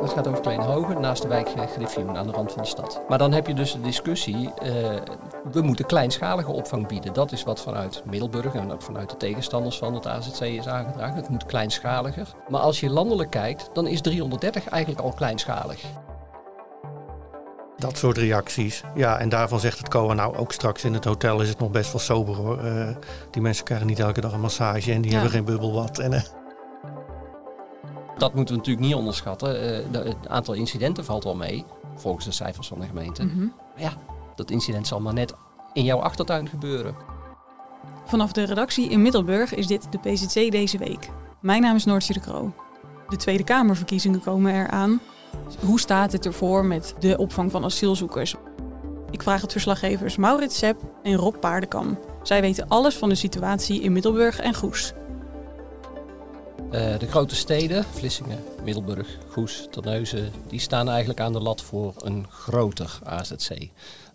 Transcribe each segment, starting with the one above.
Dat gaat over Kleinhogen, naast de wijk Griffioen aan de rand van de stad. Maar dan heb je dus de discussie, eh, we moeten kleinschalige opvang bieden. Dat is wat vanuit Middelburg en ook vanuit de tegenstanders van het AZC is aangedragen. Het moet kleinschaliger. Maar als je landelijk kijkt, dan is 330 eigenlijk al kleinschalig. Dat soort reacties. Ja, en daarvan zegt het COA nou ook straks in het hotel is het nog best wel sober hoor. Eh, die mensen krijgen niet elke dag een massage en die Ja. hebben geen bubbelbad. En, eh, Dat moeten we natuurlijk niet onderschatten. Eh, de- het aantal incidenten valt wel mee, volgens de cijfers van de gemeente. Mhm. Maar ja, dat incident zal maar net in jouw achtertuin gebeuren. Vanaf de redactie in Middelburg is dit de PZC deze week. Mijn naam is Noortje de Kroo. De Tweede Kamerverkiezingen komen eraan. Hoe staat het ervoor met de opvang van asielzoekers? Ik vraag het verslaggevers Maurits Sepp en Rob Paardenkam. Zij weten alles van de situatie in Middelburg en Goes. Eh, de grote steden, Vlissingen, Middelburg, Goes, Terneuzen, die staan eigenlijk aan de lat voor een groter AZC.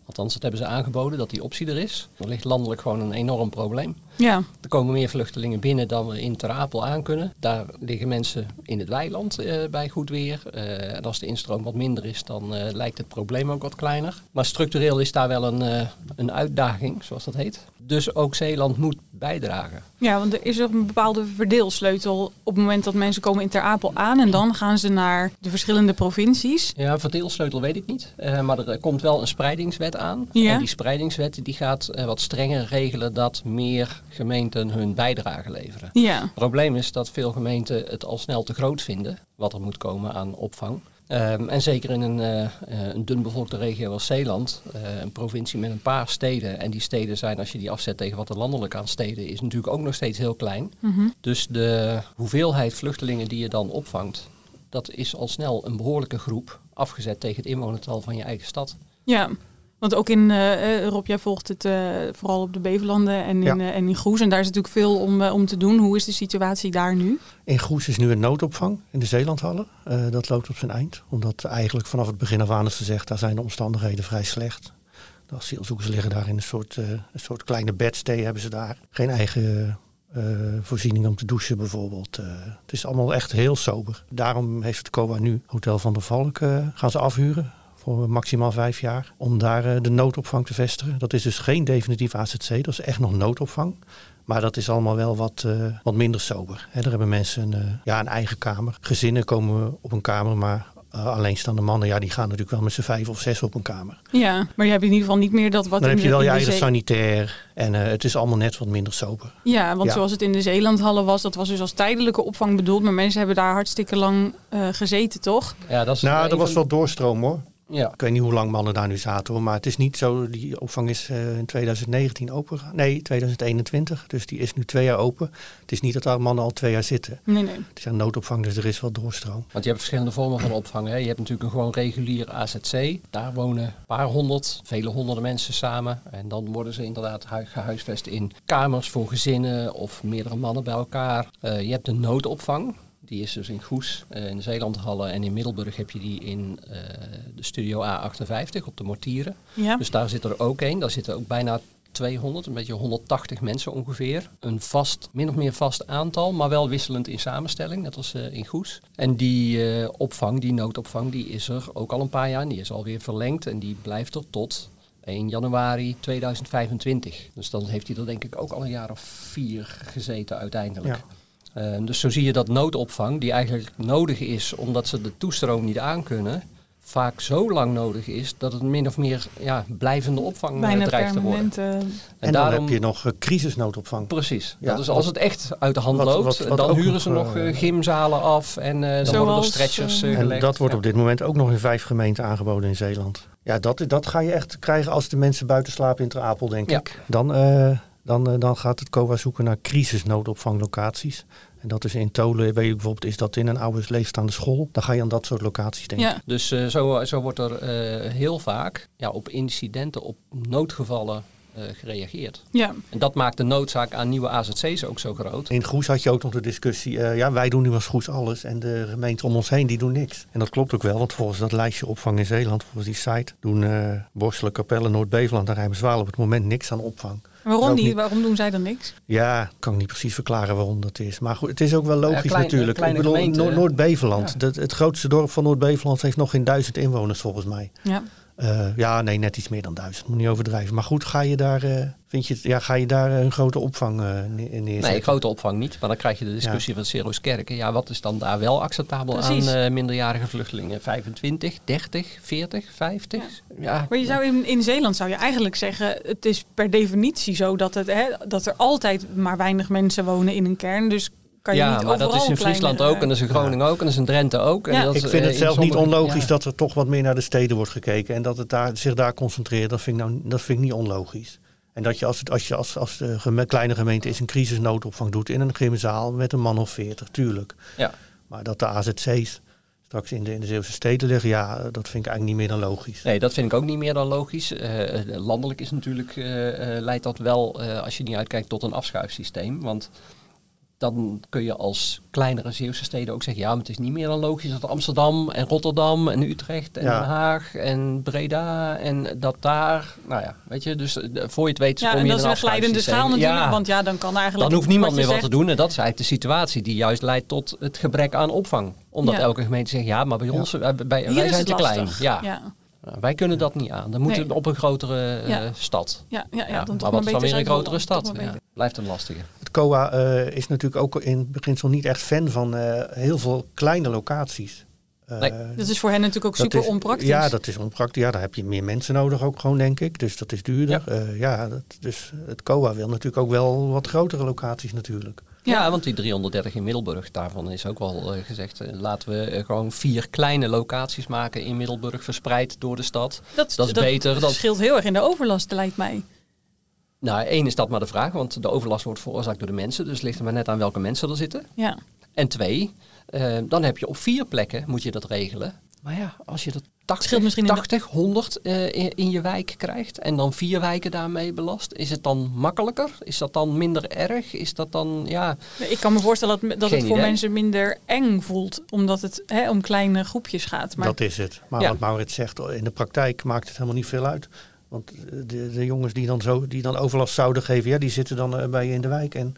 Althans, dat hebben ze aangeboden, dat die optie er is. Er ligt landelijk gewoon een enorm probleem. Ja, Er komen meer vluchtelingen binnen dan we in Ter Apel aan kunnen. Daar liggen mensen in het weiland eh, bij goed weer. Eh, en als de instroom wat minder is, dan eh, lijkt het probleem ook wat kleiner. Maar structureel is daar wel een, een uitdaging, zoals dat heet. Dus ook Zeeland moet bijdragen. ja want er is ook een bepaalde verdeelsleutel op het moment dat mensen komen in Ter Apel aan. En dan gaan ze naar de verschillende provincies. Ja, verdeelsleutel weet ik niet. Maar er komt wel een spreidingswet aan. Ja. En die spreidingswet die gaat wat strenger regelen dat meer gemeenten hun bijdrage leveren. Ja, Het probleem is dat veel gemeenten het al snel te groot vinden wat er moet komen aan opvang. Ehm, en zeker in een, eh, een dunbevolkte regio als Zeeland, eh, een provincie met een paar steden. En die steden zijn, als je die afzet tegen wat er landelijk aan steden is, natuurlijk ook nog steeds heel klein. Mhm. Dus de hoeveelheid vluchtelingen die je dan opvangt, dat is al snel een behoorlijke groep afgezet tegen het inwonertal van je eigen stad. Ja, want ook in eh, Rob, jij volgt het eh, vooral op de Bevelanden en in, Ja. en in Goes. En daar is natuurlijk veel om, om te doen. Hoe is de situatie daar nu? in Goes is nu een noodopvang in de Zeelandhallen. Dat loopt op zijn eind. Omdat eigenlijk vanaf het begin af aan is gezegd, daar zijn de omstandigheden vrij slecht. De asielzoekers liggen daar in een soort, een soort kleine bedstay hebben ze daar. Geen eigen voorziening om te douchen bijvoorbeeld. Het is allemaal echt heel sober. Daarom heeft het COA nu Hotel van der Valk gaan ze afhuren. Voor maximaal vijf jaar. Om daar eh, de noodopvang te vestigen. Dat is dus geen definitief AZC. Dat is echt nog noodopvang. Maar dat is allemaal wel wat, eh, wat minder sober. Hè, daar hebben mensen een, eh, ja, een eigen kamer. Gezinnen komen op een kamer, maar alleenstaande mannen, ja, die gaan natuurlijk wel met z'n vijf of zes op een kamer. Ja, maar je hebt in ieder geval niet meer dat wat Dan in heb je wel je eigen sanitair en eh, het is allemaal net wat minder sober. Ja, want Ja. zoals het in de Zeelandhallen was, dat was dus als tijdelijke opvang bedoeld. Maar mensen hebben daar hartstikke lang eh, gezeten, toch? Ja, dat is Nou, dat was wel doorstroom hoor. Ja, Ik weet niet hoe lang mannen daar nu zaten hoor, maar het is niet zo, die opvang is eh, in 2019 open gegaan. Nee, 2021, dus die is nu twee jaar open. Het is niet dat daar mannen al twee jaar zitten. Nee, nee. Het is een noodopvang, dus er is wel doorstroom. Want je hebt verschillende vormen van opvang. Hè. Je hebt natuurlijk een gewoon regulier AZC. Daar wonen een paar honderd, vele honderden mensen samen. En dan worden ze inderdaad hu- gehuisvest in kamers voor gezinnen of meerdere mannen bij elkaar. Eh, je hebt de noodopvang. Die is dus in Goes, eh, in de Zeelandhallen en in Middelburg heb je die in eh, de studio A58 op de Mortieren. Ja. Dus daar zit er ook een. Daar zitten ook bijna 200, een beetje 180 mensen ongeveer. Een vast, min of meer vast aantal, maar wel wisselend in samenstelling, net als eh, in Goes. En die eh, opvang, die noodopvang, die is er ook al een paar jaar. En die is alweer verlengd en die blijft er tot 1 januari 2025. Dus dan heeft hij er denk ik ook al een jaar of vier gezeten uiteindelijk. Ja. Eh, dus zo zie je dat noodopvang, die eigenlijk nodig is omdat ze de toestroom niet aankunnen, vaak zo lang nodig is dat het min of meer ja, blijvende opvang eh, Bijna dreigt te worden. En, dan heb je nog eh, crisisnoodopvang. Precies. Ja, dat is als het echt uit de hand wat- loopt, wat- wat dan huren ze nog eh, gymzalen af en eh, dan worden er Zoals, stretchers eh, En gelegd. dat wordt Ja. op dit moment ook nog in vijf gemeenten aangeboden in Zeeland. Ja, dat, dat ga je echt krijgen als de mensen buiten slapen in Ter Apel, denk Ja. ik. Dan, eh, dan, eh, dan gaat het COA zoeken naar crisisnoodopvanglocaties. En dat is in Tolen, weet je bijvoorbeeld, is dat in een oude leegstaande school? Dan ga je aan dat soort locaties denken. Ja. Dus eh, zo, zo wordt er eh, heel vaak ja, op incidenten, op noodgevallen eh, gereageerd. ja. En dat maakt de noodzaak aan nieuwe AZC's ook zo groot. In Goes had je ook nog de discussie, eh, ja, wij doen nu als Goes alles en de gemeenten om ons heen die doen niks. En dat klopt ook wel, want volgens dat lijstje opvang in Zeeland, volgens die site, doen eh Borselen, Capelle, Noord-Beveland en Rijmerswaal op het moment niks aan opvang. Waarom niet? niet. Waarom doen zij dan niks? Ja, kan ik niet precies verklaren waarom dat is. Maar goed, het is ook wel logisch Ja, klein- natuurlijk. kleine ik bedoel, gemeente, Noord- hè? Noord-Beveland, Ja. het grootste dorp van Noord-Beveland heeft nog geen duizend inwoners volgens mij. Ja. Eh, ja, nee, net iets meer dan duizend. Moet niet overdrijven. Maar goed, ga je daar, eh, vind je, ja, ga je daar een grote opvang eh, ne- neerzetten? Nee, grote opvang niet. Maar dan krijg je de discussie van Cero's Kerken. Ja, wat is dan daar wel acceptabel Precies. aan eh, minderjarige vluchtelingen? 25, 30, 40, 50? Ja. Maar je zou in, in Zeeland zou je eigenlijk zeggen, het is per definitie zo dat, het, hè, dat er altijd maar weinig mensen wonen in een kern. Dus kan je ja, niet maar dat is in kleine- Friesland ook en dat is in Groningen ook en dat is in Drenthe ook. En Ja. dat Ik vind eh, het zelf niet onlogisch ja. dat er toch wat meer naar de steden wordt gekeken. En dat het daar, zich daar concentreert, dat vind ik, nou, dat vind ik niet onlogisch. En dat je als, het, als, je als, als de geme- kleine gemeente is een crisisnoodopvang doet in een gymzaal met een man of veertig, tuurlijk. Ja. Maar dat de AZC's straks in de, in de Zeeuwse steden liggen, ja, dat vind ik eigenlijk niet meer dan logisch. Nee, dat vind ik ook niet meer dan logisch. Eh, eh, landelijk is natuurlijk, eh, eh, leidt dat wel, eh, als je niet uitkijkt, tot een afschuifsysteem. Want dan kun je als kleinere Zeeuwse steden ook zeggen... ja, maar het is niet meer dan logisch dat Amsterdam en Rotterdam en Utrecht en Ja. Den Haag en Breda... en dat daar, nou ja, weet je, dus eh, voor je het weet Ja, kom en je dat in is een een glijdende schaal natuurlijk. Ja. Want ja, dan kan eigenlijk... Dan hoeft niemand meer wat te doen. En dat is eigenlijk de situatie die juist leidt tot het gebrek aan opvang. Omdat Ja. elke gemeente zegt, ja, maar bij ons, eh, bij, wij zijn het te klein. Ja. ja. Nou, wij kunnen dat niet aan. Dan moeten we Nee. op een grotere eh, Ja. stad. Ja, ja, ja, Ja, dan toch maar wat is dan weer een grotere stad? Ja, blijft een lastige. Het COA eh, is natuurlijk ook in het beginsel niet echt fan van eh, heel veel kleine locaties. Eh, Nee. Dat is voor hen natuurlijk ook super is- onpraktisch. Ja, dat is onpraktisch. Ja, daar heb je meer mensen nodig ook gewoon, denk ik. Dus dat is duurder. Ja, ja dat, dus het COA wil natuurlijk ook wel wat grotere locaties natuurlijk. Ja. want die 330 in Middelburg, daarvan is ook wel gezegd... laten we gewoon vier kleine locaties maken in Middelburg... verspreid door de stad. dat, dat is beter Dat scheelt heel erg in de overlast, lijkt mij. Nou, één is dat maar de vraag, want de overlast wordt veroorzaakt door de mensen. Dus het ligt er maar net aan welke mensen er zitten. Ja. En twee, eh, dan heb je op vier plekken moet je dat regelen. Maar ja, als je dat 80, scheelt misschien in de- 80 100 eh, in, in je wijk krijgt en dan vier wijken daarmee belast, is het dan makkelijker? Is dat dan minder erg? Is dat dan, ja... Ik kan me voorstellen dat, dat Geen het voor idee. mensen minder eng voelt, omdat het hè, om kleine groepjes gaat. Maar dat is het. Maar Ja. wat Maurits zegt, in de praktijk maakt het helemaal niet veel uit. Want de, de jongens die dan, zo, die dan overlast zouden geven, ja, die zitten dan eh, bij je in de wijk. En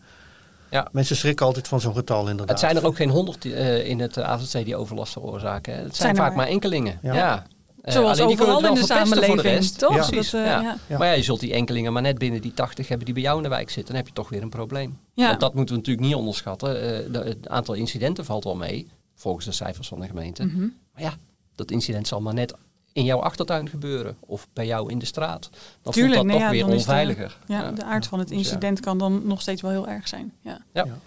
Ja. mensen schrikken altijd van zo'n getal inderdaad. Het zijn er ook geen honderd eh, in het eh, AZC die overlast veroorzaken. Hè. Het zijn, Zijn vaak maar- maar enkelingen. Ja. Ja. Zoals alleen die kunnen overal het in de samenleving, rest. toch? Ja. Dat, eh, ja. ja. Ja. Maar ja, je zult die enkelingen maar net binnen die 80 hebben die bij jou in de wijk zitten. Dan heb je toch weer een probleem. Ja. Want dat moeten we natuurlijk niet onderschatten. Eh, de- het aantal incidenten valt wel mee, volgens de cijfers van de gemeente. Mhm. Maar ja, dat incident zal maar net in jouw achtertuin gebeuren. Of bij jou in de straat. Dan Tuurlijk, voelt dat nee, toch ja, weer is de- onveiliger. Ja, de aard van het Dus incident kan dan nog steeds wel heel erg zijn. Ja. Ja. Ja.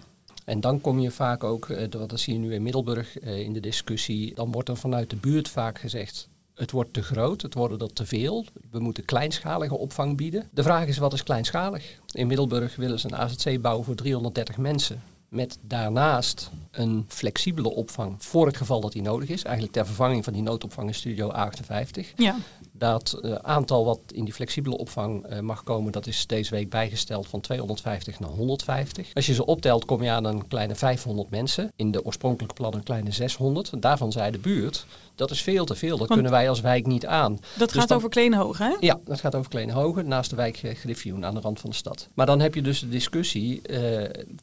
En dan kom je vaak ook, eh, dat dat zie je nu in Middelburg eh, in de discussie, dan wordt er vanuit de buurt vaak gezegd, het wordt te groot, het worden er te veel, we moeten kleinschalige opvang bieden. De vraag is, wat is kleinschalig? In Middelburg willen ze een AZC bouwen voor 330 mensen. Met daarnaast een flexibele opvang voor het geval dat die nodig is. Eigenlijk ter vervanging van die noodopvang in Studio A58. Ja. Dat eh, aantal wat in die flexibele opvang eh, mag komen, dat is deze week bijgesteld van 250 naar 150. Als je ze optelt, kom je aan een kleine 500 mensen. In de oorspronkelijke plannen een kleine 600. En daarvan zei de buurt, dat is veel te veel. Dat Want- kunnen wij als wijk niet aan. Dat Dus gaat dan- over Kleenhoog, hè? Ja, dat gaat over Kleinhogen, naast de wijk eh, Griffioen aan de rand van de stad. Maar dan heb je dus de discussie,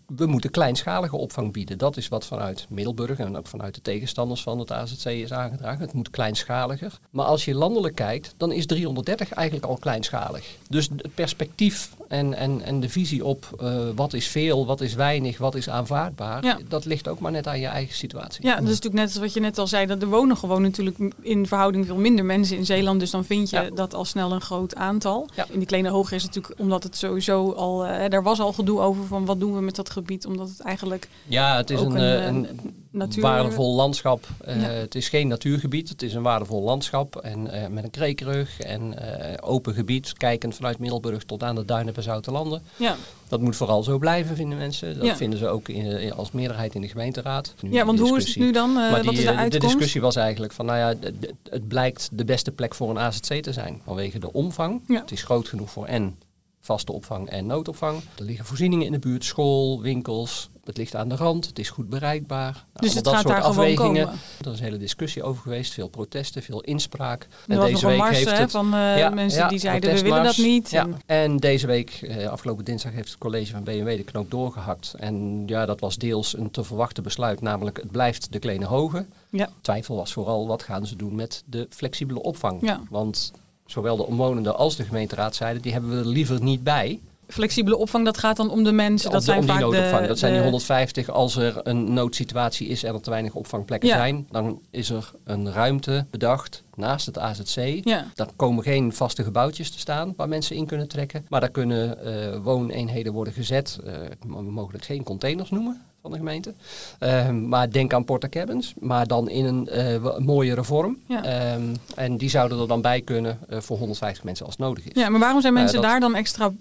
we moeten kleinschalige opvang bieden. Dat is wat vanuit Middelburg en ook vanuit de tegenstanders van het AZC is aangedragen. Het moet kleinschaliger. Maar als je landelijk kijkt, dan is 330 eigenlijk al kleinschalig. Dus het perspectief en, en, en de visie op eh, wat is veel, wat is weinig, wat is aanvaardbaar, Ja. dat ligt ook maar net aan je eigen situatie. Ja, dat is natuurlijk net als wat je net al zei. Dat er wonen gewoon natuurlijk in verhouding veel minder mensen in Zeeland. Dus dan vind je Ja. dat al snel een groot aantal. Ja. In die kleine hoge is het natuurlijk, omdat het sowieso al... eh, daar was al gedoe over van wat doen we met dat gebied. Omdat het eigenlijk Ja, het is ook een, een, eh, een natuur. waardevol landschap. Eh, Ja. Het is geen natuurgebied, het is een waardevol landschap. En eh, met een kreekrug en eh, open gebied, kijkend vanuit Middelburg tot aan de duinen bij Zoutelanden. Ja. Dat moet vooral zo blijven, vinden mensen. Dat Ja. vinden ze ook in, in- als meerderheid in de gemeenteraad. Nu ja, want hoe is het nu dan? Maar die, is de eh, de uitkomst? discussie was eigenlijk van, nou ja, het blijkt de beste plek voor een AZC te zijn. Vanwege de omvang. Ja. Het is groot genoeg voor en vaste opvang en noodopvang. Er liggen voorzieningen in de buurt, school, winkels. Het ligt aan de rand, het is goed bereikbaar. Nou, dus het dat gaat soort daar afwegingen. Er is een hele discussie over geweest, veel protesten, veel inspraak. Nog een mars heeft hè, het van eh, ja, mensen ja, die zeiden we willen dat niet. Ja. En- En deze week, eh, afgelopen dinsdag, heeft het college van BMW de knoop doorgehakt. En ja, dat was deels een te verwachten besluit, namelijk het blijft de kleine hoge. Ja. Twijfel was vooral wat gaan ze doen met de flexibele opvang. Want zowel de omwonenden als de gemeenteraad zeiden, die hebben we er liever niet bij. Flexibele opvang, dat gaat dan om de mensen. Dat de- zijn om die vaak noodopvang. de, dat zijn die de- 150 als er een noodsituatie is en er te weinig opvangplekken Ja. zijn. Dan is er een ruimte bedacht naast het AZC. Ja. Daar komen geen vaste gebouwtjes te staan waar mensen in kunnen trekken. Maar daar kunnen eh, wooneenheden worden gezet. We mogen het geen containers noemen van de gemeente. Eh, maar denk aan porta cabins. Maar dan in een eh, mooiere vorm. Ja. Ehm, en die zouden er dan bij kunnen eh, voor 150 mensen als nodig is. ja, maar waarom zijn Eh, mensen dat- daar dan extra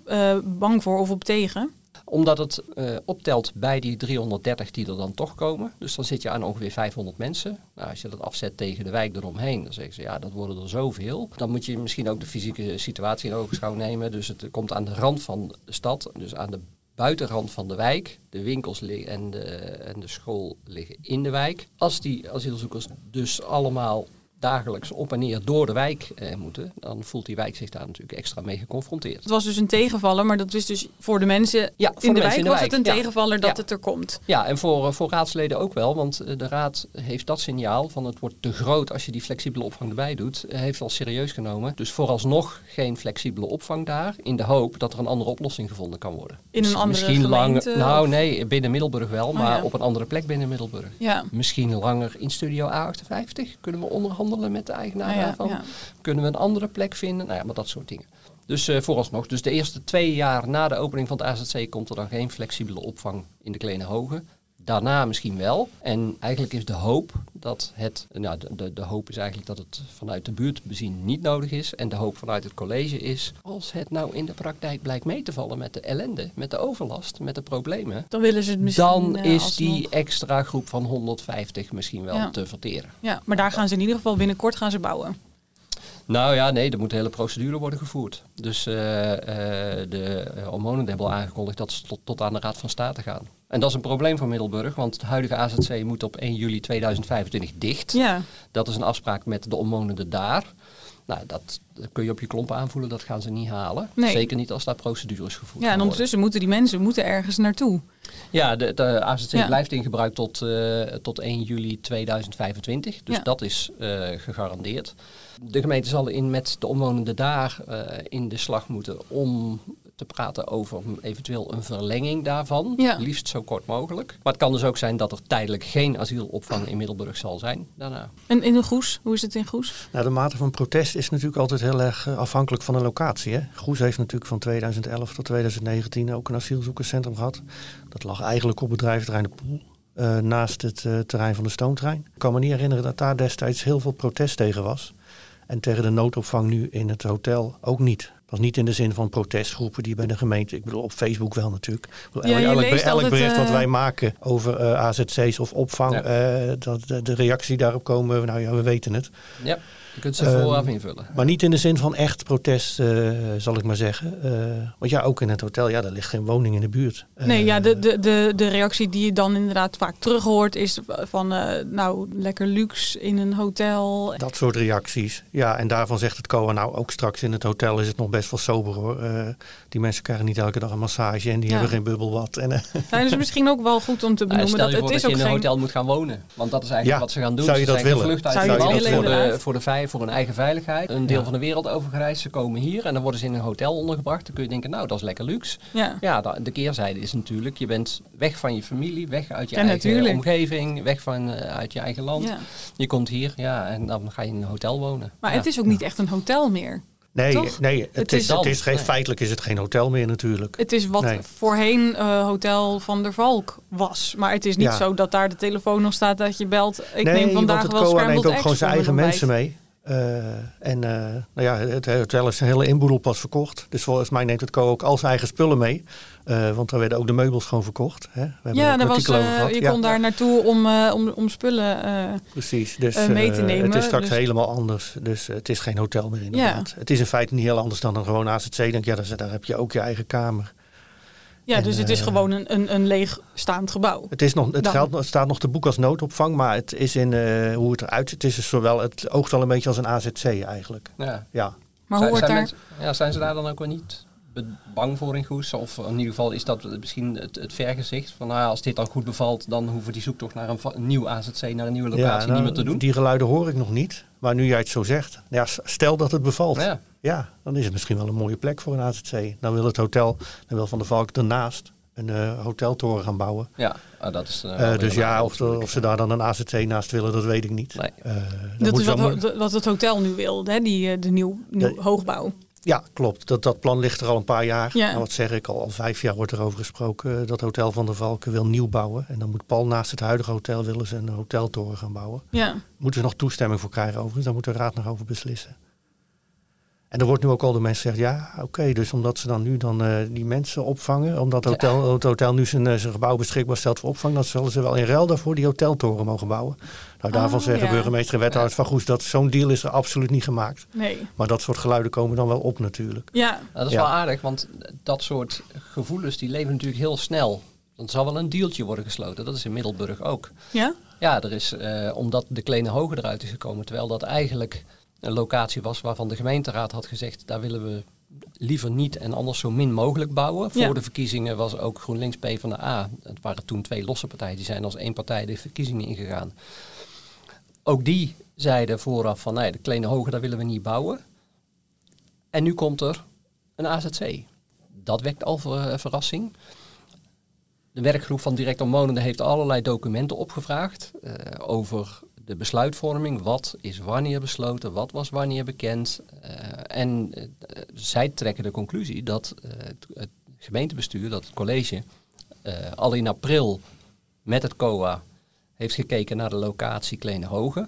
bang voor of op tegen? Omdat het optelt bij die 330 die er dan toch komen. Dus dan zit je aan ongeveer 500 mensen. Nou, als je dat afzet tegen de wijk eromheen, dan zeggen ze ja, dat worden er zoveel. Dan moet je misschien ook de fysieke situatie in ogenschouw nemen. Dus het komt aan de rand van de stad, dus aan de buitenrand van de wijk. De winkels en de, en de school liggen in de wijk. Als die asielzoekers dus allemaal dagelijks op en neer door de wijk eh, moeten, dan voelt die wijk zich daar natuurlijk extra mee geconfronteerd. Het was dus een tegenvaller, maar dat is dus voor de mensen Ja, voor in de de mensen wijk in de was wijk, het een ja. tegenvaller dat Ja. het er komt. Ja, en voor, eh, voor raadsleden ook wel, want eh, de raad heeft dat signaal van het wordt te groot als je die flexibele opvang erbij doet, heeft wel serieus genomen. Dus vooralsnog geen flexibele opvang daar, in de hoop dat er een andere oplossing gevonden kan worden. In een andere misschien gemeente, langer, nou of- nee, binnen Middelburg wel, maar ja. op een andere plek binnen Middelburg. Ja. Misschien langer in Studio A58. Kunnen we onderhandelen met de eigenaar daarvan? ja. Kunnen we een andere plek vinden? Nou ja, maar dat soort dingen. Dus eh, vooralsnog, dus de eerste twee jaar na de opening van het AZC komt er dan geen flexibele opvang in de Kleine Hoge. Daarna misschien wel. En eigenlijk is de hoop dat het, nou de, de, de hoop is eigenlijk dat het vanuit de buurt bezien niet nodig is. En de hoop vanuit het college is, als het nou in de praktijk blijkt mee te vallen met de ellende, met de overlast, met de problemen. Dan willen ze het misschien Dan eh, is alsnog. die extra groep van 150 misschien wel Ja. te verteren. Ja, maar daar gaan ze in ieder geval binnenkort gaan ze bouwen. Nou ja, nee, er moet een hele procedure worden gevoerd. Dus eh, eh, de uh, omwonenden hebben al aangekondigd dat ze tot, tot aan de Raad van State gaan. En dat is een probleem voor Middelburg, want het huidige AZC moet op 1 juli 2025 dicht. Ja, Dat is een afspraak met de omwonenden daar. Nou, dat, kun je op je klompen aanvoelen, dat gaan ze niet halen. Nee. Zeker niet als daar procedures gevoerd ja en worden. ondertussen moeten die mensen moeten ergens naartoe. Ja, de, de AZC Ja. blijft in gebruik tot, eh, tot 1 juli 2025. Dus Ja. dat is eh, gegarandeerd. De gemeente zal in met de omwonenden daar eh, in de slag moeten om te praten over eventueel een verlenging daarvan. Ja. Liefst zo kort mogelijk. Maar het kan dus ook zijn dat er tijdelijk geen asielopvang in Middelburg zal zijn daarna. En in de Goes, hoe is het in Goes? Nou, de mate van protest is natuurlijk altijd heel erg eh, afhankelijk van de locatie. Hè? Goes heeft natuurlijk van 2011 tot 2019 ook een asielzoekerscentrum gehad. Dat lag eigenlijk op bedrijventerrein De Poel. eh, naast het eh, terrein van de stoomtrein. Ik kan me niet herinneren dat daar destijds heel veel protest tegen was. En tegen de noodopvang nu in het hotel ook niet. Dat was niet in de zin van protestgroepen die bij de gemeente. Ik bedoel, op Facebook wel natuurlijk. Bedoel, Ja, elk, elk, bericht wat eh, wij maken over eh, AZC's of opvang, Ja. eh, dat, de, de reactie daarop komen, nou ja, we weten het. Ja, je kunt ze Ehm, vooraf invullen. Maar niet in de zin van echt protest, eh, zal ik maar zeggen. Eh, want ja, ook in het hotel, ja, daar ligt geen woning in de buurt. Nee, Eh, ja, de, de, de, de reactie die je dan inderdaad vaak terug hoort is van, eh, nou, lekker luxe in een hotel. Dat soort reacties. Ja, en daarvan zegt het COA nou ook straks in het hotel is het nog best wel sober hoor. Eh, die mensen krijgen niet elke dag een massage en die Ja. hebben geen bubbelbad. En, eh, Nou, dat is misschien ook wel goed om te benoemen. stel dat je het is dat ook je in een geen... hotel moet gaan wonen. Want dat is eigenlijk Ja, wat ze gaan doen. zou je ze dat zijn willen? gevlucht uit Zou het je dat willen, voor, de, voor, de, voor hun eigen veiligheid. Een deel Ja. van de wereld overgereisd. Ze komen hier en dan worden ze in een hotel ondergebracht. Dan kun je denken, nou dat is lekker luxe. Ja. Ja, de keerzijde is natuurlijk, je bent weg van je familie, weg uit je Ja, eigen natuurlijk. omgeving, weg van, eh, uit je eigen land. Ja. Je komt hier, ja, en dan ga je in een hotel wonen. Maar Ja. het is ook niet echt een hotel meer. Nee, Toch? nee het, Het is, is het is geen, nee. feitelijk is het geen hotel meer natuurlijk. Het is wat Nee. voorheen eh, Hotel van der Valk was. Maar het is niet Ja. zo dat daar de telefoon nog staat dat je belt. Ik nee, neem vandaag want het wel neemt ook gewoon zijn eigen mensen mee. Eh, en eh, nou ja, het hotel is een hele inboedel pas verkocht. Dus volgens mij neemt het COA ook al zijn eigen spullen mee. Eh, want daar werden ook de meubels gewoon verkocht. Hè? We Ja, daar was, je Ja, kon daar naartoe om, om, om spullen. Precies, dus mee te nemen, het is straks dus- helemaal anders. Dus het is geen hotel meer inderdaad. Het is in feite niet heel anders dan een gewoon AZC. Denk, ja, daar, daar heb je ook je eigen kamer. Ja, En, dus het is eh, gewoon een, een, een leegstaand gebouw. Het, is nog, het, Dan. geldt, het staat nog te boek als noodopvang, maar het is in eh, hoe het eruit ziet. Het, is dus zowel, het oogt wel een beetje als een AZC eigenlijk. Ja. Ja. Maar hoe zijn, wordt zijn daar... mensen- ja, zijn ze daar dan ook wel niet bang voor in Goes? Of in ieder geval is dat misschien het, het vergezicht van nou ja, als dit dan goed bevalt, dan hoeven die zoektocht naar een, nieuw AZC, naar een nieuwe locatie nou, niet meer te doen. Die geluiden hoor ik nog niet. Maar nu jij het zo zegt, ja, stel dat het bevalt. Ja. Ja, dan is het misschien wel een mooie plek voor een AZC. Dan wil het hotel, dan wil Van der Valk ernaast een eh, hoteltoren gaan bouwen. Ja, ah, dat is. eh, Eh, dus ja, of, de- of ze daar dan een AZC naast willen, dat weet ik niet. Nee. Eh, dat is wel wat, wat het hotel nu wil, hè? Die, de nieuw, nieuw hoogbouw. Ja, klopt. Dat, dat plan ligt er al een paar jaar. Ja. Nou, wat zeg ik, al, al vijf jaar wordt er over gesproken. Dat Hotel van der Valken wil nieuw bouwen. En dan moet Paul naast het huidige hotel willen ze een hoteltoren gaan bouwen. Ja. Moeten ze nog toestemming voor krijgen overigens. Daar moet de raad nog over beslissen. En er wordt nu ook al de mensen zeggen, ja, oké, dus omdat ze dan nu dan eh, die mensen opvangen, omdat het hotel, het hotel nu zijn, eh, zijn gebouw beschikbaar stelt voor opvang, dan zullen ze wel in ruil daarvoor die hoteltoren mogen bouwen. Nou, daarvan Oh, zeggen ja. burgemeester en wethouders van Goes dat zo'n deal is er absoluut niet gemaakt. Nee. Maar dat soort geluiden komen dan wel op natuurlijk. Ja. Ja, dat is Ja. wel aardig, want dat soort gevoelens die leven natuurlijk heel snel. Dan zal wel een dealtje worden gesloten. Dat is in Middelburg ook. Ja? Ja, er is, eh, omdat de Kleine Hoge eruit is gekomen, terwijl dat eigenlijk een locatie was waarvan de gemeenteraad had gezegd, daar willen we liever niet en anders zo min mogelijk bouwen. Voor Ja. de verkiezingen was ook GroenLinks P van de A. Het waren toen twee losse partijen, die zijn als één partij de verkiezingen ingegaan. Ook die zeiden vooraf van nee, de Kleine Hoge, daar willen we niet bouwen. En nu komt er een AZC. Dat wekt al ver- eh, verrassing. De werkgroep van direct omwonenden heeft allerlei documenten opgevraagd eh, over de besluitvorming. Wat is wanneer besloten, wat was wanneer bekend. Eh, en eh, zij trekken de conclusie dat eh, het, het gemeentebestuur, dat het college, al in april met het COA heeft gekeken naar de locatie Kleine Hoge.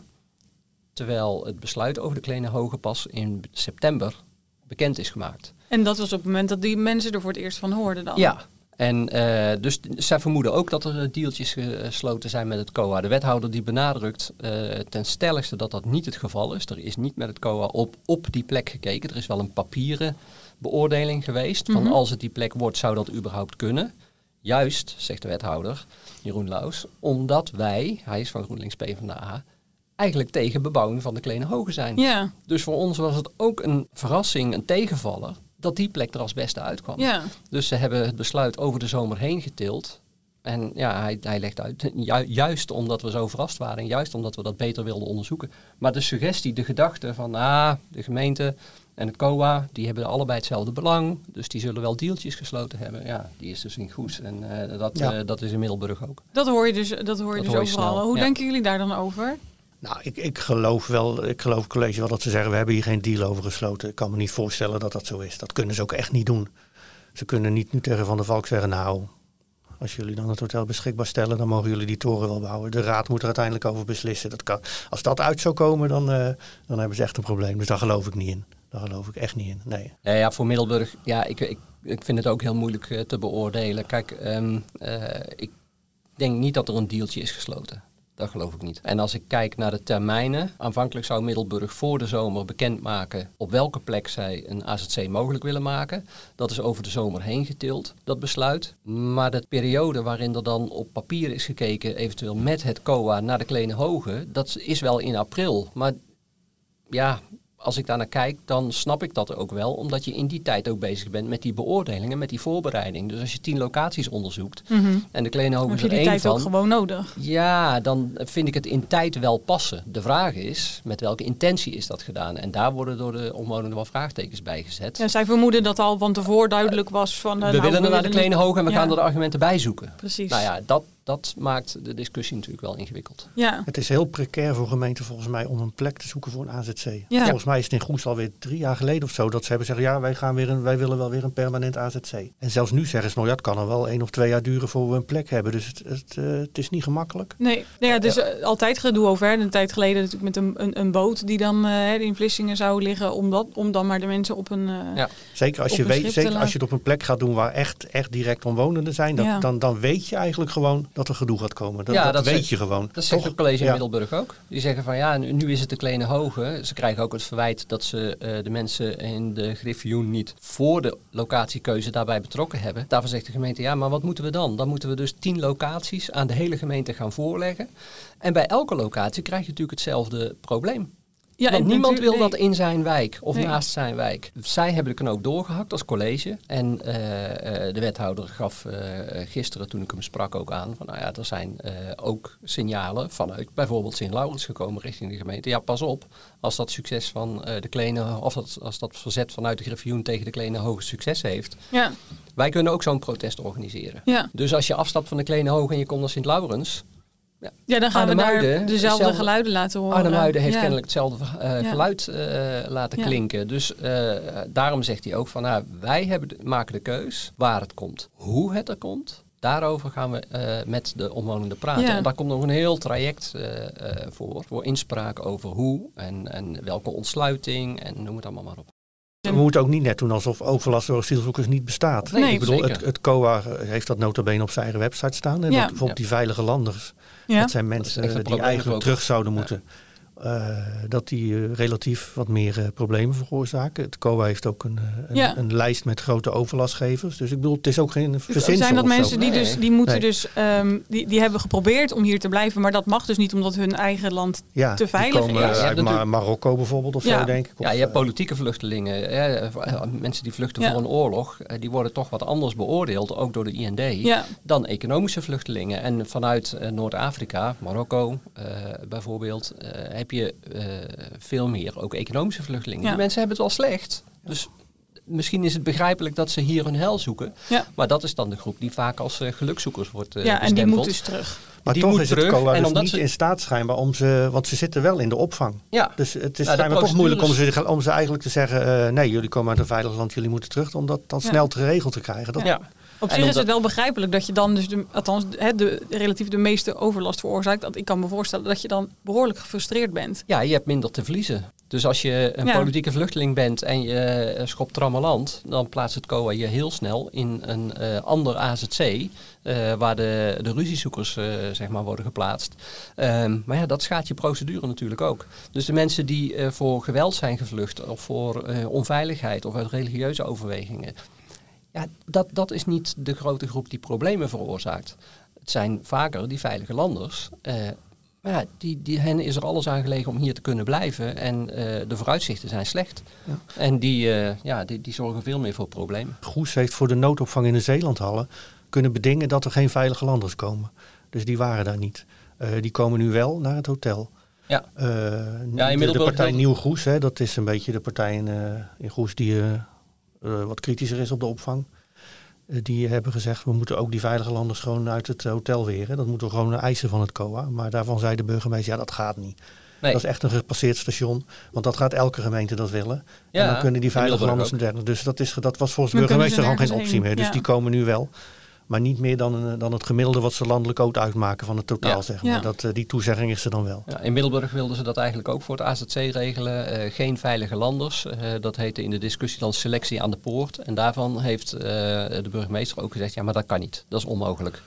Terwijl het besluit over de Kleine Hoge pas in september bekend is gemaakt. En dat was op het moment dat die mensen er voor het eerst van hoorden dan? Ja, en eh, dus zij vermoeden ook dat er eh, dealtjes gesloten zijn met het COA. De wethouder die benadrukt eh, ten stelligste dat dat niet het geval is. Er is niet met het COA op, op die plek gekeken. Er is wel een papieren beoordeling geweest. Van Mhm. als het die plek wordt, zou dat überhaupt kunnen. Juist, zegt de wethouder Jeroen Laus, omdat wij, hij is van GroenLinks PvdA, eigenlijk tegen bebouwing van de Kleine Hoge zijn. Ja. Dus voor ons was het ook een verrassing, een tegenvaller, dat die plek er als beste uitkwam. Ja. Dus ze hebben het besluit over de zomer heen getild. En ja, hij, hij legt uit, ju- juist omdat we zo verrast waren en juist omdat we dat beter wilden onderzoeken. Maar de suggestie, de gedachte van ah, de gemeente en het COA, die hebben allebei hetzelfde belang. Dus die zullen wel deeltjes gesloten hebben. Ja, die is dus in Goes en eh, dat, Ja. eh, dat is in Middelburg ook. Dat hoor je dus, dat hoor je Dat dus hoor je overal. snel, Hoe ja. denken jullie daar dan over? Nou, ik, ik geloof wel, ik geloof het college wel dat ze zeggen, we hebben hier geen deal over gesloten. Ik kan me niet voorstellen dat dat zo is. Dat kunnen ze ook echt niet doen. Ze kunnen niet nu tegen Van der Valk zeggen, nou, als jullie dan het hotel beschikbaar stellen, dan mogen jullie die toren wel bouwen. De raad moet er uiteindelijk over beslissen. Dat kan, als dat uit zou komen, dan, eh, dan hebben ze echt een probleem. Dus daar geloof ik niet in. Daar geloof ik echt niet in. Nee. Ja, ja voor Middelburg, ja, ik, ik, ik vind het ook heel moeilijk eh, te beoordelen. Kijk, ehm, eh, ik denk niet dat er een dealtje is gesloten. Dat geloof ik niet. En als ik kijk naar de termijnen, aanvankelijk zou Middelburg voor de zomer bekendmaken op welke plek zij een AZC mogelijk willen maken. Dat is over de zomer heen getild, dat besluit. Maar de periode waarin er dan op papier is gekeken, eventueel met het COA naar de Kleine Hoge, dat is wel in april. Maar ja, als ik daar naar kijk, dan snap ik dat ook wel. Omdat je in die tijd ook bezig bent met die beoordelingen, met die voorbereiding. Dus als je tien locaties onderzoekt en de Kleine is heb je er die één tijd ook van. gewoon nodig. Ja, dan vind ik het in tijd wel passen. De vraag is, met welke intentie is dat gedaan? En daar worden door de omwonenden wel vraagtekens bij gezet. Ja, zij vermoeden dat al van tevoren duidelijk was van... eh, we nou, willen er naar de Kleine Hoge en we Ja, gaan er de argumenten bij zoeken. Precies. Nou ja, dat dat maakt de discussie natuurlijk wel ingewikkeld. Ja. Het is heel precair voor gemeenten volgens mij om een plek te zoeken voor een AZC. Ja. Volgens mij is het in Goes alweer drie jaar geleden of zo dat ze hebben zeggen ja wij, gaan weer een, wij willen wel weer een permanent AZC. En zelfs nu zeggen ze nou ja het kan er wel één of twee jaar duren voor we een plek hebben. Dus het, het, eh, het is niet gemakkelijk. Nee, nou ja, is eh, altijd gedoe over. Hè. Een tijd geleden natuurlijk met een, een, een boot die dan eh, in Vlissingen zou liggen. Om, dat, om dan maar de mensen op een... Ja. Zeker als je weet, zeker als je het op een plek gaat doen waar echt, echt direct omwonenden zijn, dat, Ja. dan, dan weet je eigenlijk gewoon dat er gedoe gaat komen. Dat, Ja, dat, dat weet zegt- je gewoon. Dat zegt het college in Ja. Middelburg ook. Die zeggen van ja, nu, nu is het de kleine hoge. Ze krijgen ook het verwijt dat ze eh, de mensen in de griffioen niet voor de locatiekeuze daarbij betrokken hebben. Daarvan zegt de gemeente ja, maar wat moeten we dan? Dan moeten we dus tien locaties aan de hele gemeente gaan voorleggen. En bij elke locatie krijg je natuurlijk hetzelfde probleem. Ja, Want niemand wil dat in zijn wijk of Nee. naast zijn wijk. Zij hebben de knoop doorgehakt als college. En eh, eh, de wethouder gaf eh, gisteren, toen ik hem sprak, ook aan van nou ja, er zijn ook signalen vanuit bijvoorbeeld Sint-Laurens gekomen richting de gemeente. Ja, pas op, als dat succes van de kleine, of dat, als dat verzet vanuit de Griffioen tegen de kleine hoge succes heeft. Ja, Wij kunnen ook zo'n protest organiseren. ja. Dus als je afstapt van de kleine hoge en je komt naar Sint-Laurens, ja, dan gaan we daar dezelfde hetzelfde- geluiden laten horen. Arnhem-Muiden heeft Ja. kennelijk hetzelfde eh, geluid eh, laten klinken. Dus eh, daarom zegt hij ook van nou, wij hebben de- maken de keus waar het komt. Hoe het er komt, daarover gaan we met de omwonenden praten. Ja. En daar komt nog een heel traject voor. Voor inspraak over hoe en, en welke ontsluiting en noem het allemaal maar op. We moeten ook niet net doen alsof overlast door asielzoekers niet bestaat. Nee, ik bedoel, het, het COA heeft dat notabene op zijn eigen website staan. En Ja. dat bijvoorbeeld die veilige landers, Ja. dat zijn mensen die eigenlijk ook. terug zouden moeten. Eh, dat die eh, relatief wat meer eh, problemen veroorzaken. Het COA heeft ook een, een, Ja. een lijst met grote overlastgevers. Dus ik bedoel, het is ook geen verzinsel zijn dat mensen die, Nee. dus, die moeten Nee. dus, ehm, die, die hebben geprobeerd om hier te blijven, maar dat mag dus niet omdat hun eigen land ja, te die veilig komen is. Uit Mar- Marokko bijvoorbeeld of Ja. zo, denk ik. Ja, je hebt politieke vluchtelingen, hè, mensen die vluchten Ja. voor een oorlog, die worden toch wat anders beoordeeld, ook door de IND. Ja, dan economische vluchtelingen. En vanuit Noord-Afrika, Marokko eh, bijvoorbeeld, eh, heb je eh, veel meer ook economische vluchtelingen. Ja. Die mensen hebben het wel slecht. Dus misschien is het begrijpelijk dat ze hier hun hel zoeken. ja. Maar dat is dan de groep die vaak als eh, gelukzoekers wordt eh ja en die moet dus terug. Maar die toch is het COA dus niet ze- in staat schijnbaar om ze... Want ze zitten wel in de opvang. Ja, Dus het is schijnbaar toch moeilijk om ze, om ze eigenlijk te zeggen... eh, nee, jullie komen uit een veilig land, jullie moeten terug... om dat dan Ja. snel te geregeld te krijgen. Dat, ja. Op zich is het wel begrijpelijk dat je dan dus, de, althans hè, de, relatief de meeste overlast veroorzaakt. Want ik kan me voorstellen dat je dan behoorlijk gefrustreerd bent. ja, je hebt minder te verliezen. Dus als je een Ja. politieke vluchteling bent en je eh, schopt trammeland, dan plaatst het COA je heel snel in een eh, ander AZC, eh, waar de, de ruziezoekers zeg maar worden geplaatst. Ehm, maar ja, dat schaadt je procedure natuurlijk ook. Dus de mensen die voor geweld zijn gevlucht of voor onveiligheid of uit religieuze overwegingen, ja, dat, dat is niet de grote groep die problemen veroorzaakt. Het zijn vaker die veilige landers. eh, maar ja, die, die, hen is er alles aan gelegen om hier te kunnen blijven. En eh, de vooruitzichten zijn slecht. Ja. En die, eh, ja, die, die zorgen veel meer voor problemen. Goes heeft voor de noodopvang in de Zeelandhallen... kunnen bedingen dat er geen veilige landers komen. Dus die waren daar niet. Eh, die komen nu wel naar het hotel. Ja. Eh, de, de partij Nieuw Goes, hè, dat is een beetje de partij in, eh, in Goes die wat kritischer is op de opvang. Eh, die hebben gezegd, we moeten ook die veilige landers gewoon uit het hotel weren. Dat moeten we gewoon eisen van het COA. Maar daarvan zei de burgemeester, ja dat gaat niet. Nee. Dat is echt een gepasseerd station. Want dat gaat elke gemeente dat willen. Ja, en dan kunnen die veilige landers... Dus dat, is, dat was volgens de burgemeester gewoon geen optie heen, meer. Dus ja. die komen nu wel. Maar niet meer dan, een- dan het gemiddelde wat ze landelijk ook uitmaken van het totaal. Ja. Zeg maar. Ja. dat, eh, die toezegging is er dan wel. Ja, in Middelburg wilden ze dat eigenlijk ook voor het AZC regelen. Eh, geen veilige landers. Eh, dat heette in de discussie dan selectie aan de poort. En daarvan heeft eh, de burgemeester ook gezegd, ja maar dat kan niet. Dat is onmogelijk.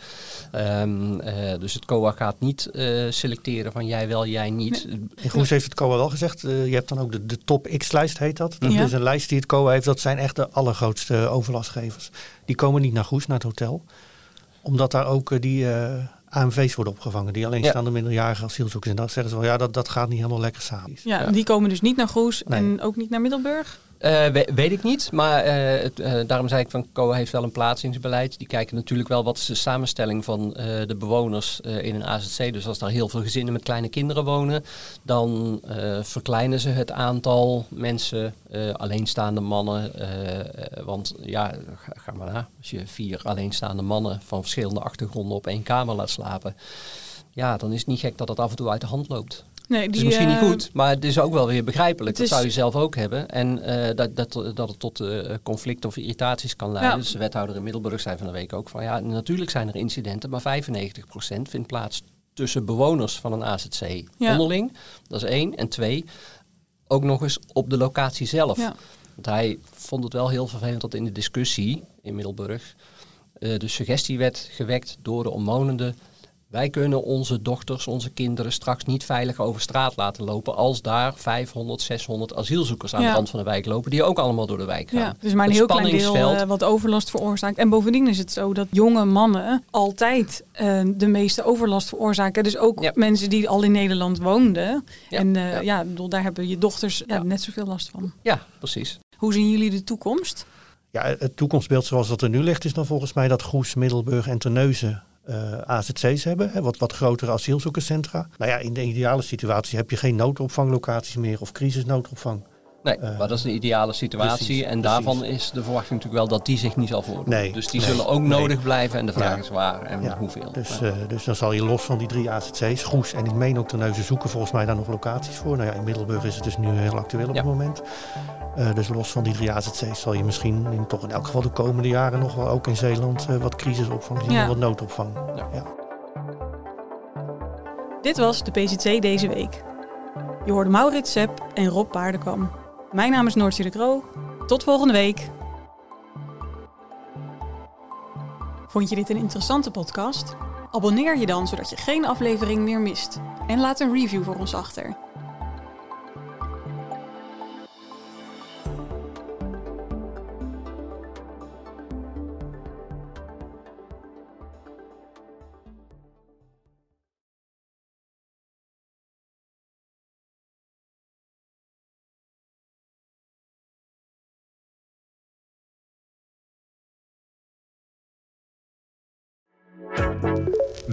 Ehm, eh, dus het COA gaat niet eh, selecteren van jij wel, jij niet. In Goes heeft het COA wel gezegd. eh, je hebt dan ook de, de top X-lijst heet dat. Dat Ja. is een lijst die het COA heeft. Dat zijn echt de allergrootste overlastgevers. Die komen niet naar Goes, naar het hotel. Omdat daar ook eh, die eh, AMV's worden opgevangen. Die alleenstaande minderjarige asielzoekers. En dan zeggen ze wel, ja dat, dat gaat niet helemaal lekker samen. Ja, Ja. die komen dus niet naar Goes Nee. en ook niet naar Middelburg. Uh, weet ik niet, maar het, uh, daarom zei ik van COA heeft wel een plaatsingsbeleid. Die kijken natuurlijk wel wat is de samenstelling van de bewoners in een AZC. Dus als daar heel veel gezinnen met kleine kinderen wonen, dan verkleinen ze het aantal mensen, alleenstaande mannen. want ja, ga, ga, maar na, als je vier alleenstaande mannen van verschillende achtergronden op één kamer laat slapen, ja, dan is het niet gek dat dat af en toe uit de hand loopt. Nee, die, het is misschien niet eh, goed, maar het is ook wel weer begrijpelijk. Dat zou je zelf ook hebben. En uh, dat, dat, dat het tot uh, conflicten of irritaties kan leiden. Dus de wethouder in Middelburg zei van de week ook van ja, natuurlijk zijn er incidenten, maar 95% vindt plaats tussen bewoners van een AZC onderling. Dat is één. En twee, ook nog eens op de locatie zelf. Want hij vond het wel heel vervelend dat in de discussie in Middelburg de suggestie werd gewekt door de omwonenden wij kunnen onze dochters, onze kinderen straks niet veilig over straat laten lopen als daar 500, 600 asielzoekers aan de rand van de wijk lopen, die ook allemaal door de wijk gaan. Ja, dus maar een heel klein deel uh, wat overlast veroorzaakt. En bovendien is het zo dat jonge mannen altijd uh, de meeste overlast veroorzaken. Dus ook mensen die al in Nederland woonden. En uh, ja, bedoel, daar hebben je dochters net zoveel last van. Ja, precies. Hoe zien jullie de toekomst? Ja, het toekomstbeeld zoals dat er nu ligt is dan volgens mij dat Goes, Middelburg en Terneuzen uh, eh, AZC's hebben, hè, wat, wat grotere asielzoekerscentra. Nou ja, in de ideale situatie heb je geen noodopvanglocaties meer of crisisnoodopvang. Nee, uh, maar dat is de ideale situatie. en daarvan is de verwachting natuurlijk wel dat die zich niet zal voordoen. Nee, dus die zullen ook nodig blijven. En de vraag is waar en hoeveel. Dus, uh, dus dan zal je los van die drie AZC's, Goes en ik meen ook Terneuzen zoeken volgens mij daar nog locaties voor. Nou ja, in Middelburg is het dus nu heel actueel op het moment. Uh, dus los van die drie AZC's zal je misschien in, toch in elk geval de komende jaren nog wel ook in Zeeland wat crisisopvang zien, wat noodopvang. Ja. Dit was de PCC deze week. Je hoorde Maurits Sepp en Rob Paardenkwam. Mijn naam is Noortje de Kroo. Tot volgende week. Vond je dit een interessante podcast? Abonneer je dan zodat je geen aflevering meer mist. En laat een review voor ons achter.